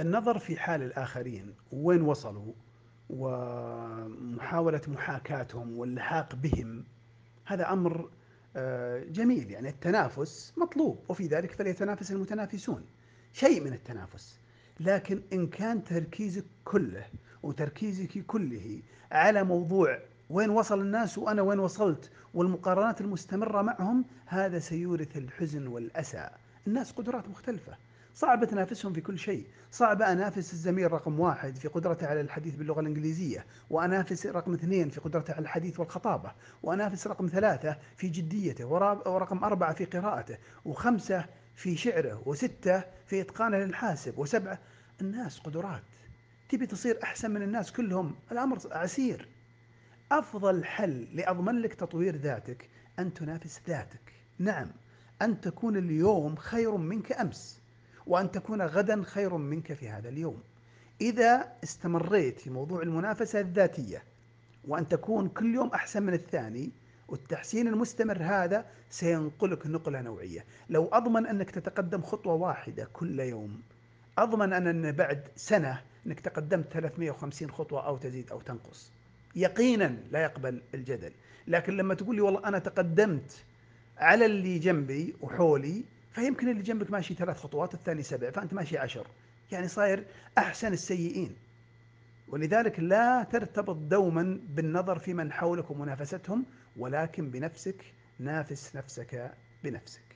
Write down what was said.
النظر في حال الآخرين وين وصلوا؟ ومحاولة محاكاتهم واللحاق بهم هذا أمر آه، جميل. يعني التنافس مطلوب وفي ذلك فليتنافس المتنافسون. شيء من التنافس. لكن إن كان تركيزك كله وتركيزك كله على موضوع وين وصل الناس وأنا وين وصلت والمقارنات المستمرة معهم هذا سيورث الحزن والأسى. الناس قدرات مختلفة. صعب تنافسهم في كل شيء. صعب أنافس الزميل رقم واحد في قدرته على الحديث باللغة الإنجليزية وأنافس رقم اثنين في قدرته على الحديث والخطابة وأنافس رقم ثلاثة في جديته ورقم أربعة في قراءته وخمسة في شعره وستة في إتقانه للحاسب وسبعة الناس قدرات. تبي تصير أحسن من الناس كلهم؟ الأمر عسير. أفضل حل لأضمن لك تطوير ذاتك أن تنافس ذاتك. نعم أن تكون اليوم خير منك أمس. وأن تكون غدا خير منك في هذا اليوم. إذا استمريت في موضوع المنافسة الذاتية وأن تكون كل يوم أحسن من الثاني والتحسين المستمر هذا سينقلك نقلة نوعية. لو أضمن أنك تتقدم خطوة واحدة كل يوم أضمن أن بعد سنة أنك تقدمت 350 خطوة أو تزيد أو تنقص. يقينا لا يقبل الجدل. لكن لما تقول لي والله أنا تقدمت على اللي جنبي وحولي فيمكن اللي جنبك ماشي ثلاث خطوات الثاني سبع فأنت ماشي عشر. يعني صاير أحسن السيئين. ولذلك لا ترتبط دوما بالنظر في من حولك ومنافستهم ولكن بنفسك نافس نفسك بنفسك.